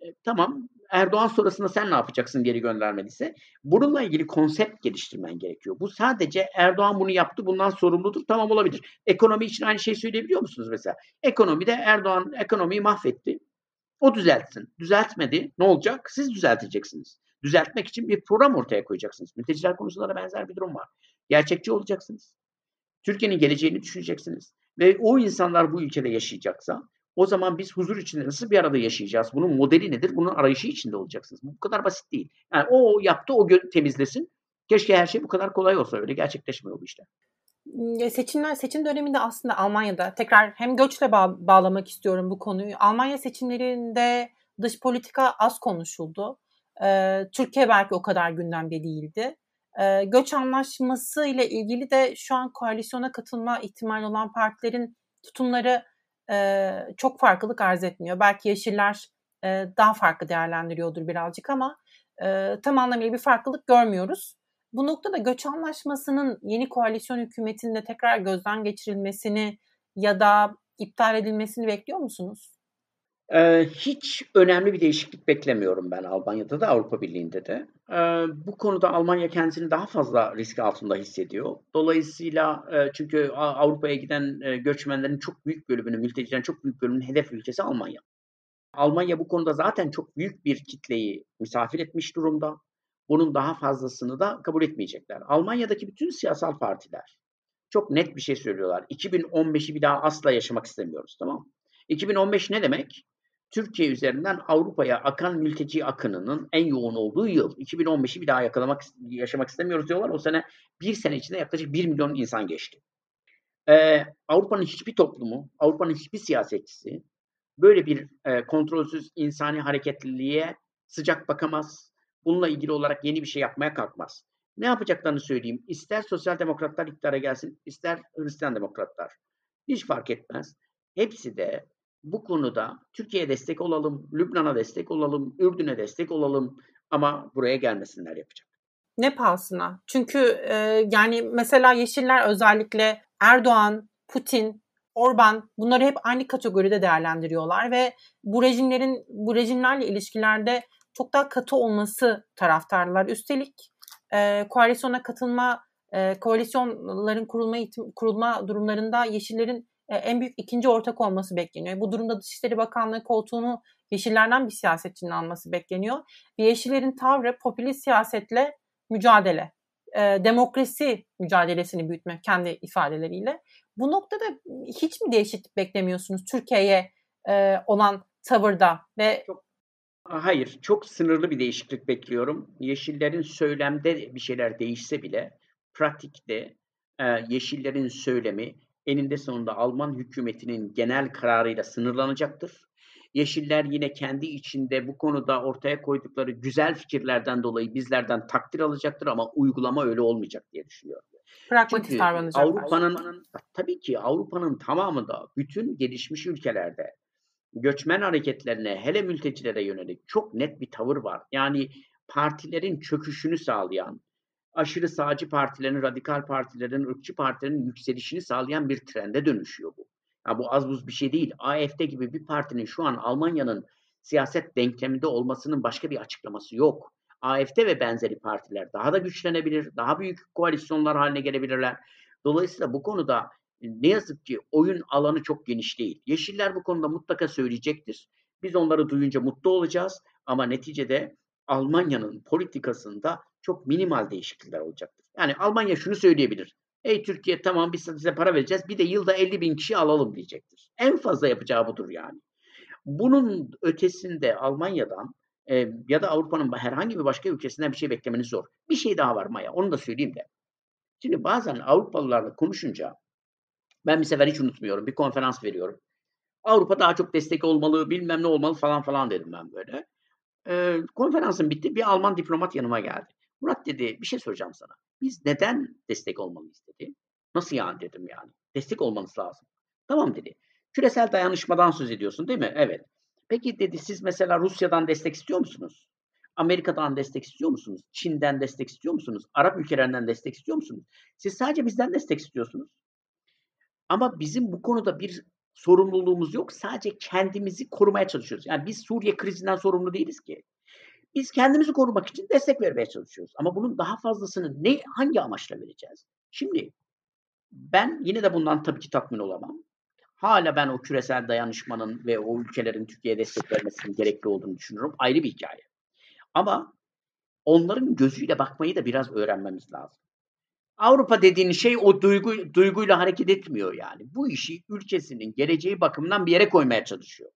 E, tamam Erdoğan sonrasında sen ne yapacaksın geri göndermediyse? Bununla ilgili konsept geliştirmen gerekiyor. Bu sadece Erdoğan bunu yaptı bundan sorumludur tamam olabilir. Ekonomi için aynı şeyi söyleyebiliyor musunuz mesela? Ekonomide Erdoğan ekonomiyi mahvetti. O düzeltsin. Düzeltmedi. Ne olacak? Siz düzelteceksiniz. Düzeltmek için bir program ortaya koyacaksınız. Mülteciler konusunda da benzer bir durum var. Gerçekçi olacaksınız. Türkiye'nin geleceğini düşüneceksiniz. Ve o insanlar bu ülkede yaşayacaksa o zaman biz huzur içinde nasıl bir arada yaşayacağız? Bunun modeli nedir? Bunun arayışı içinde olacaksınız. Bu kadar basit değil. Yani o yaptı, o temizlesin. Keşke her şey bu kadar kolay olsa öyle gerçekleşmiyor bu işler. Seçimler seçim döneminde aslında Almanya'da tekrar hem göçle bağ- bağlamak istiyorum bu konuyu. Almanya seçimlerinde dış politika az konuşuldu. Ee, Türkiye belki o kadar gündemde değildi. Ee, göç anlaşması ile ilgili de şu an koalisyona katılma ihtimali olan partilerin tutumları e, çok farklılık arz etmiyor. Belki Yeşiller e, daha farklı değerlendiriyordur birazcık ama e, tam anlamıyla bir farklılık görmüyoruz. Bu noktada göç anlaşmasının yeni koalisyon hükümetinde tekrar gözden geçirilmesini ya da iptal edilmesini bekliyor musunuz? Ee, hiç önemli bir değişiklik beklemiyorum ben Almanya'da da Avrupa Birliği'nde de. Ee, bu konuda Almanya kendisini daha fazla risk altında hissediyor. Dolayısıyla e, çünkü Avrupa'ya giden e, göçmenlerin çok büyük bölümünün, mültecilerin çok büyük bölümünün hedef ülkesi Almanya. Almanya bu konuda zaten çok büyük bir kitleyi misafir etmiş durumda. Bunun daha fazlasını da kabul etmeyecekler. Almanya'daki bütün siyasal partiler çok net bir şey söylüyorlar. 2015'i bir daha asla yaşamak istemiyoruz tamam mı? 2015 ne demek? Türkiye üzerinden Avrupa'ya akan mülteci akınının en yoğun olduğu yıl. 2015'i bir daha yakalamak, yaşamak istemiyoruz diyorlar. O sene bir sene içinde yaklaşık 1 milyon insan geçti. Ee, Avrupa'nın hiçbir toplumu, Avrupa'nın hiçbir siyasetçisi böyle bir e, kontrolsüz insani hareketliliğe sıcak bakamaz. Bununla ilgili olarak yeni bir şey yapmaya kalkmaz. Ne yapacaklarını söyleyeyim. İster sosyal demokratlar iktidara gelsin, ister Hristiyan demokratlar. Hiç fark etmez. Hepsi de bu konuda Türkiye'ye destek olalım, Lübnan'a destek olalım, Ürdün'e destek olalım ama buraya gelmesinler yapacak. Ne pahasına? Çünkü e, yani mesela Yeşiller özellikle Erdoğan, Putin, Orban bunları hep aynı kategoride değerlendiriyorlar ve bu rejimlerin bu rejimlerle ilişkilerde çok daha katı olması taraftarlar. Üstelik e, koalisyona katılma, e, koalisyonların kurulma kurulma durumlarında Yeşillerin en büyük ikinci ortak olması bekleniyor. Bu durumda Dışişleri Bakanlığı koltuğunu Yeşillerden bir siyasetçinin alması bekleniyor. Ve Yeşillerin tavrı popülist siyasetle mücadele, e, demokrasi mücadelesini büyütme kendi ifadeleriyle. Bu noktada hiç mi değişiklik beklemiyorsunuz Türkiye'ye e, olan tavırda ve çok, Hayır, çok sınırlı bir değişiklik bekliyorum. Yeşillerin söylemde bir şeyler değişse bile pratikte e, Yeşillerin söylemi eninde sonunda Alman hükümetinin genel kararıyla sınırlanacaktır. Yeşiller yine kendi içinde bu konuda ortaya koydukları güzel fikirlerden dolayı bizlerden takdir alacaktır ama uygulama öyle olmayacak diye düşünüyorum. Pragmatist davranacaklar. Avrupa'nın tabii ki Avrupa'nın tamamı da bütün gelişmiş ülkelerde göçmen hareketlerine hele mültecilere yönelik çok net bir tavır var. Yani partilerin çöküşünü sağlayan, aşırı sağcı partilerin, radikal partilerin, ırkçı partilerin yükselişini sağlayan bir trende dönüşüyor bu. Ya bu az buz bir şey değil. AFD gibi bir partinin şu an Almanya'nın siyaset denkleminde olmasının başka bir açıklaması yok. AFD ve benzeri partiler daha da güçlenebilir, daha büyük koalisyonlar haline gelebilirler. Dolayısıyla bu konuda ne yazık ki oyun alanı çok geniş değil. Yeşiller bu konuda mutlaka söyleyecektir. Biz onları duyunca mutlu olacağız ama neticede Almanya'nın politikasında çok minimal değişiklikler olacaktır. Yani Almanya şunu söyleyebilir. Ey Türkiye tamam biz size para vereceğiz bir de yılda 50 bin kişi alalım diyecektir. En fazla yapacağı budur yani. Bunun ötesinde Almanya'dan e, ya da Avrupa'nın herhangi bir başka ülkesinden bir şey beklemeniz zor. Bir şey daha var Maya onu da söyleyeyim de. Şimdi bazen Avrupalılarla konuşunca ben bir sefer hiç unutmuyorum. Bir konferans veriyorum. Avrupa daha çok destek olmalı, bilmem ne olmalı falan falan dedim ben böyle. Ee, konferansın bitti. Bir Alman diplomat yanıma geldi. Murat dedi bir şey soracağım sana. Biz neden destek olmalıyız dedi. Nasıl yani dedim yani. Destek olmanız lazım. Tamam dedi. Küresel dayanışmadan söz ediyorsun değil mi? Evet. Peki dedi siz mesela Rusya'dan destek istiyor musunuz? Amerika'dan destek istiyor musunuz? Çin'den destek istiyor musunuz? Arap ülkelerinden destek istiyor musunuz? Siz sadece bizden destek istiyorsunuz. Ama bizim bu konuda bir sorumluluğumuz yok. Sadece kendimizi korumaya çalışıyoruz. Yani biz Suriye krizinden sorumlu değiliz ki. Biz kendimizi korumak için destek vermeye çalışıyoruz. Ama bunun daha fazlasını ne hangi amaçla vereceğiz? Şimdi ben yine de bundan tabii ki tatmin olamam. Hala ben o küresel dayanışmanın ve o ülkelerin Türkiye'ye destek vermesinin gerekli olduğunu düşünüyorum. Ayrı bir hikaye. Ama onların gözüyle bakmayı da biraz öğrenmemiz lazım. Avrupa dediğin şey o duygu duyguyla hareket etmiyor yani. Bu işi ülkesinin geleceği bakımından bir yere koymaya çalışıyor.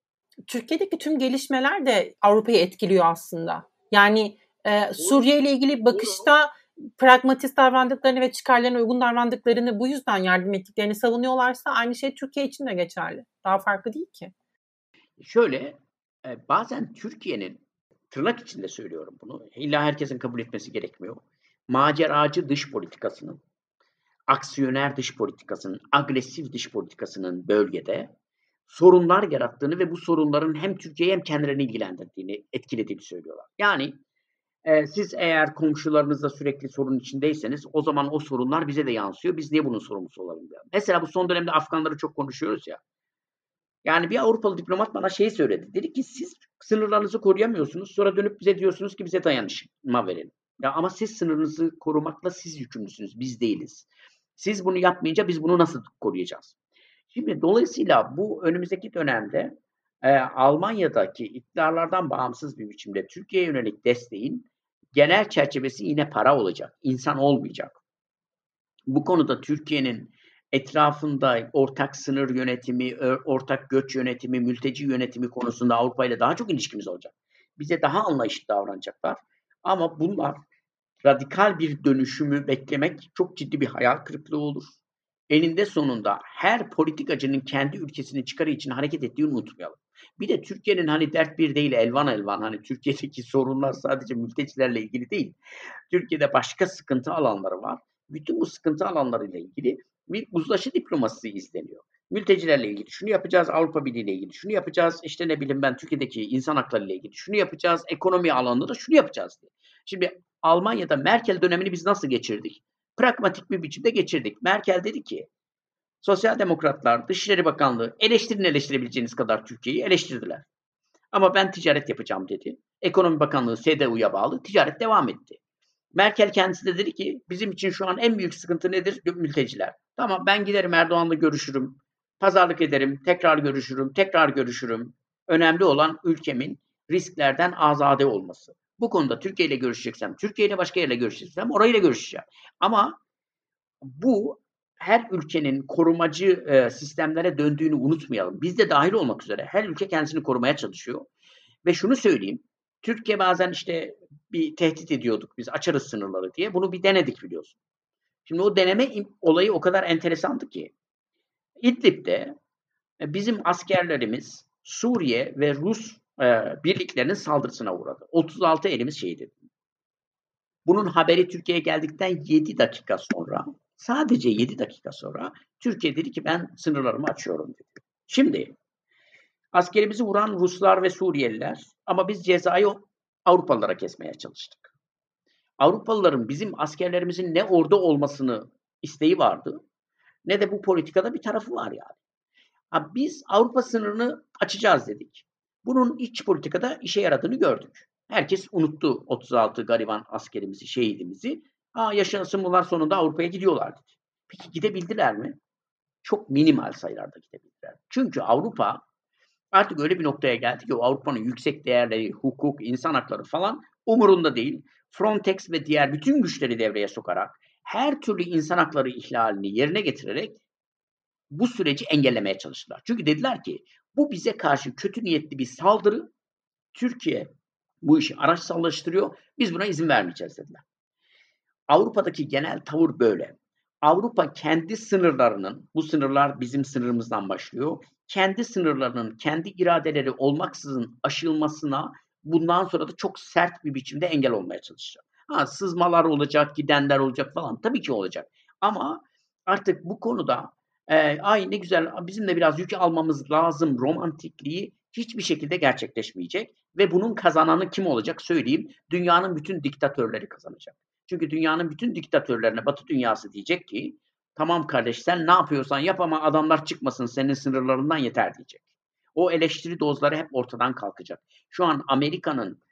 Türkiye'deki tüm gelişmeler de Avrupa'yı etkiliyor aslında. Yani e, Suriye ile ilgili bakışta pragmatist davrandıklarını ve çıkarlarına uygun davrandıklarını bu yüzden yardım ettiklerini savunuyorlarsa aynı şey Türkiye için de geçerli. Daha farklı değil ki. Şöyle e, bazen Türkiye'nin tırnak içinde söylüyorum bunu. İlla herkesin kabul etmesi gerekmiyor maceracı dış politikasının, aksiyoner dış politikasının, agresif dış politikasının bölgede sorunlar yarattığını ve bu sorunların hem Türkiye'yi hem kendilerini ilgilendirdiğini, etkilediğini söylüyorlar. Yani e, siz eğer komşularınızla sürekli sorun içindeyseniz o zaman o sorunlar bize de yansıyor. Biz niye bunun sorumlusu olalım diyor. Mesela bu son dönemde Afganları çok konuşuyoruz ya. Yani bir Avrupalı diplomat bana şey söyledi. Dedi ki siz sınırlarınızı koruyamıyorsunuz. Sonra dönüp bize diyorsunuz ki bize dayanışma verin. Ya ama siz sınırınızı korumakla siz yükümlüsünüz. Biz değiliz. Siz bunu yapmayınca biz bunu nasıl koruyacağız? Şimdi dolayısıyla bu önümüzdeki dönemde e, Almanya'daki iktidarlardan bağımsız bir biçimde Türkiye'ye yönelik desteğin genel çerçevesi yine para olacak. insan olmayacak. Bu konuda Türkiye'nin etrafında ortak sınır yönetimi, ortak göç yönetimi, mülteci yönetimi konusunda Avrupa ile daha çok ilişkimiz olacak. Bize daha anlayışlı davranacaklar. Ama bunlar radikal bir dönüşümü beklemek çok ciddi bir hayal kırıklığı olur. Elinde sonunda her politikacının kendi ülkesinin çıkarı için hareket ettiğini unutmayalım. Bir de Türkiye'nin hani dert bir değil elvan elvan hani Türkiye'deki sorunlar sadece mültecilerle ilgili değil. Türkiye'de başka sıkıntı alanları var. Bütün bu sıkıntı alanlarıyla ilgili bir uzlaşı diplomasisi izleniyor. Mültecilerle ilgili şunu yapacağız, Avrupa Birliği ile ilgili şunu yapacağız, işte ne bileyim ben Türkiye'deki insan hakları ile ilgili şunu yapacağız, ekonomi alanında da şunu yapacağız diye. Şimdi Almanya'da Merkel dönemini biz nasıl geçirdik? Pragmatik bir biçimde geçirdik. Merkel dedi ki Sosyal Demokratlar, Dışişleri Bakanlığı eleştirin eleştirebileceğiniz kadar Türkiye'yi eleştirdiler. Ama ben ticaret yapacağım dedi. Ekonomi Bakanlığı SDU'ya bağlı ticaret devam etti. Merkel kendisi de dedi ki bizim için şu an en büyük sıkıntı nedir? Mülteciler. Tamam ben giderim Erdoğan'la görüşürüm. Pazarlık ederim. Tekrar görüşürüm. Tekrar görüşürüm. Önemli olan ülkemin risklerden azade olması. Bu konuda Türkiye ile görüşeceksem, Türkiye ile başka yerle görüşeceksem orayla görüşeceğim. Ama bu her ülkenin korumacı e, sistemlere döndüğünü unutmayalım. Biz de dahil olmak üzere her ülke kendisini korumaya çalışıyor. Ve şunu söyleyeyim. Türkiye bazen işte bir tehdit ediyorduk biz açarız sınırları diye. Bunu bir denedik biliyorsun. Şimdi o deneme olayı o kadar enteresandı ki. İdlib'de e, bizim askerlerimiz Suriye ve Rus e, birliklerinin saldırısına uğradı. 36 elimiz şehit edildi. Bunun haberi Türkiye'ye geldikten 7 dakika sonra, sadece 7 dakika sonra Türkiye dedi ki ben sınırlarımı açıyorum dedi. Şimdi askerimizi vuran Ruslar ve Suriyeliler ama biz cezayı Avrupalılara kesmeye çalıştık. Avrupalıların bizim askerlerimizin ne orada olmasını isteği vardı ne de bu politikada bir tarafı var yani. Ha, biz Avrupa sınırını açacağız dedik. Bunun iç politikada işe yaradığını gördük. Herkes unuttu 36 gariban askerimizi, şehidimizi. Aa yaşasın bunlar sonunda Avrupa'ya gidiyorlar dedi. Peki gidebildiler mi? Çok minimal sayılarda gidebildiler. Çünkü Avrupa artık öyle bir noktaya geldi ki o Avrupa'nın yüksek değerleri, hukuk, insan hakları falan umurunda değil. Frontex ve diğer bütün güçleri devreye sokarak her türlü insan hakları ihlalini yerine getirerek bu süreci engellemeye çalıştılar. Çünkü dediler ki bu bize karşı kötü niyetli bir saldırı. Türkiye bu işi araçsallaştırıyor. Biz buna izin vermeyeceğiz dediler. Avrupa'daki genel tavır böyle. Avrupa kendi sınırlarının, bu sınırlar bizim sınırımızdan başlıyor, kendi sınırlarının kendi iradeleri olmaksızın aşılmasına bundan sonra da çok sert bir biçimde engel olmaya çalışacak. Ha, sızmalar olacak, gidenler olacak falan tabii ki olacak. Ama artık bu konuda e, ay ne güzel bizim de biraz yük almamız lazım romantikliği hiçbir şekilde gerçekleşmeyecek. Ve bunun kazananı kim olacak söyleyeyim. Dünyanın bütün diktatörleri kazanacak. Çünkü dünyanın bütün diktatörlerine Batı dünyası diyecek ki tamam kardeş sen ne yapıyorsan yap ama adamlar çıkmasın senin sınırlarından yeter diyecek. O eleştiri dozları hep ortadan kalkacak. Şu an Amerika'nın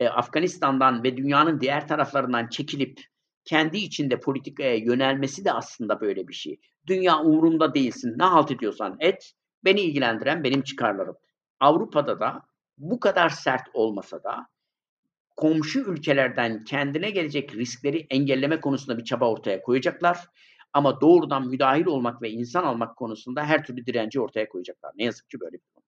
e, Afganistan'dan ve dünyanın diğer taraflarından çekilip kendi içinde politikaya yönelmesi de aslında böyle bir şey. Dünya umurumda değilsin. Ne halt ediyorsan et. Beni ilgilendiren benim çıkarlarım. Avrupa'da da bu kadar sert olmasa da komşu ülkelerden kendine gelecek riskleri engelleme konusunda bir çaba ortaya koyacaklar. Ama doğrudan müdahil olmak ve insan almak konusunda her türlü direnci ortaya koyacaklar. Ne yazık ki böyle bir konu.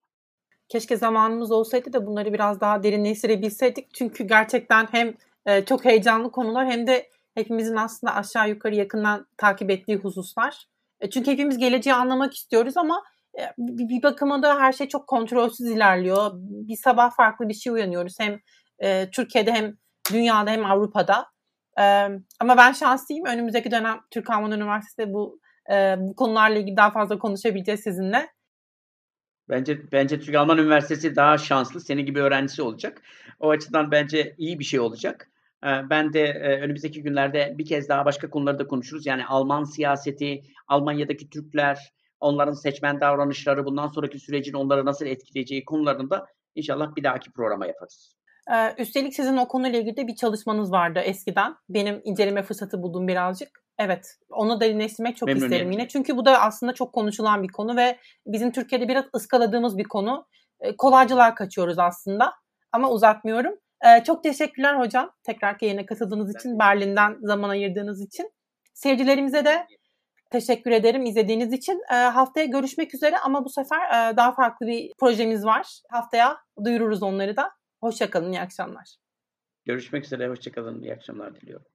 Keşke zamanımız olsaydı da bunları biraz daha derinleştirebilseydik. Çünkü gerçekten hem e, çok heyecanlı konular hem de hepimizin aslında aşağı yukarı yakından takip ettiği hususlar. E, çünkü hepimiz geleceği anlamak istiyoruz ama e, bir bakıma da her şey çok kontrolsüz ilerliyor. Bir sabah farklı bir şey uyanıyoruz. Hem e, Türkiye'de hem dünyada hem Avrupa'da. Ama ben şanslıyım. Önümüzdeki dönem Türk Alman Üniversitesi'de bu bu konularla ilgili daha fazla konuşabileceğiz sizinle. Bence bence Türk Alman Üniversitesi daha şanslı. Senin gibi öğrencisi olacak. O açıdan bence iyi bir şey olacak. Ben de önümüzdeki günlerde bir kez daha başka konuları da konuşuruz. Yani Alman siyaseti, Almanya'daki Türkler, onların seçmen davranışları, bundan sonraki sürecin onları nasıl etkileyeceği konularında inşallah bir dahaki programa yaparız. Ee, üstelik sizin o konuyla ilgili de bir çalışmanız vardı eskiden. Benim inceleme fırsatı buldum birazcık. Evet, onu derinleştirmek çok isterim yine. Çünkü bu da aslında çok konuşulan bir konu ve bizim Türkiye'de biraz ıskaladığımız bir konu. Ee, kolaycılar kaçıyoruz aslında ama uzatmıyorum. Ee, çok teşekkürler hocam. Tekrar yayına katıldığınız için, Berlin'den zaman ayırdığınız için. Seyircilerimize de teşekkür ederim izlediğiniz için. Ee, haftaya görüşmek üzere ama bu sefer e, daha farklı bir projemiz var. Haftaya duyururuz onları da. Hoşçakalın, iyi akşamlar. Görüşmek üzere, hoşçakalın, iyi akşamlar diliyorum.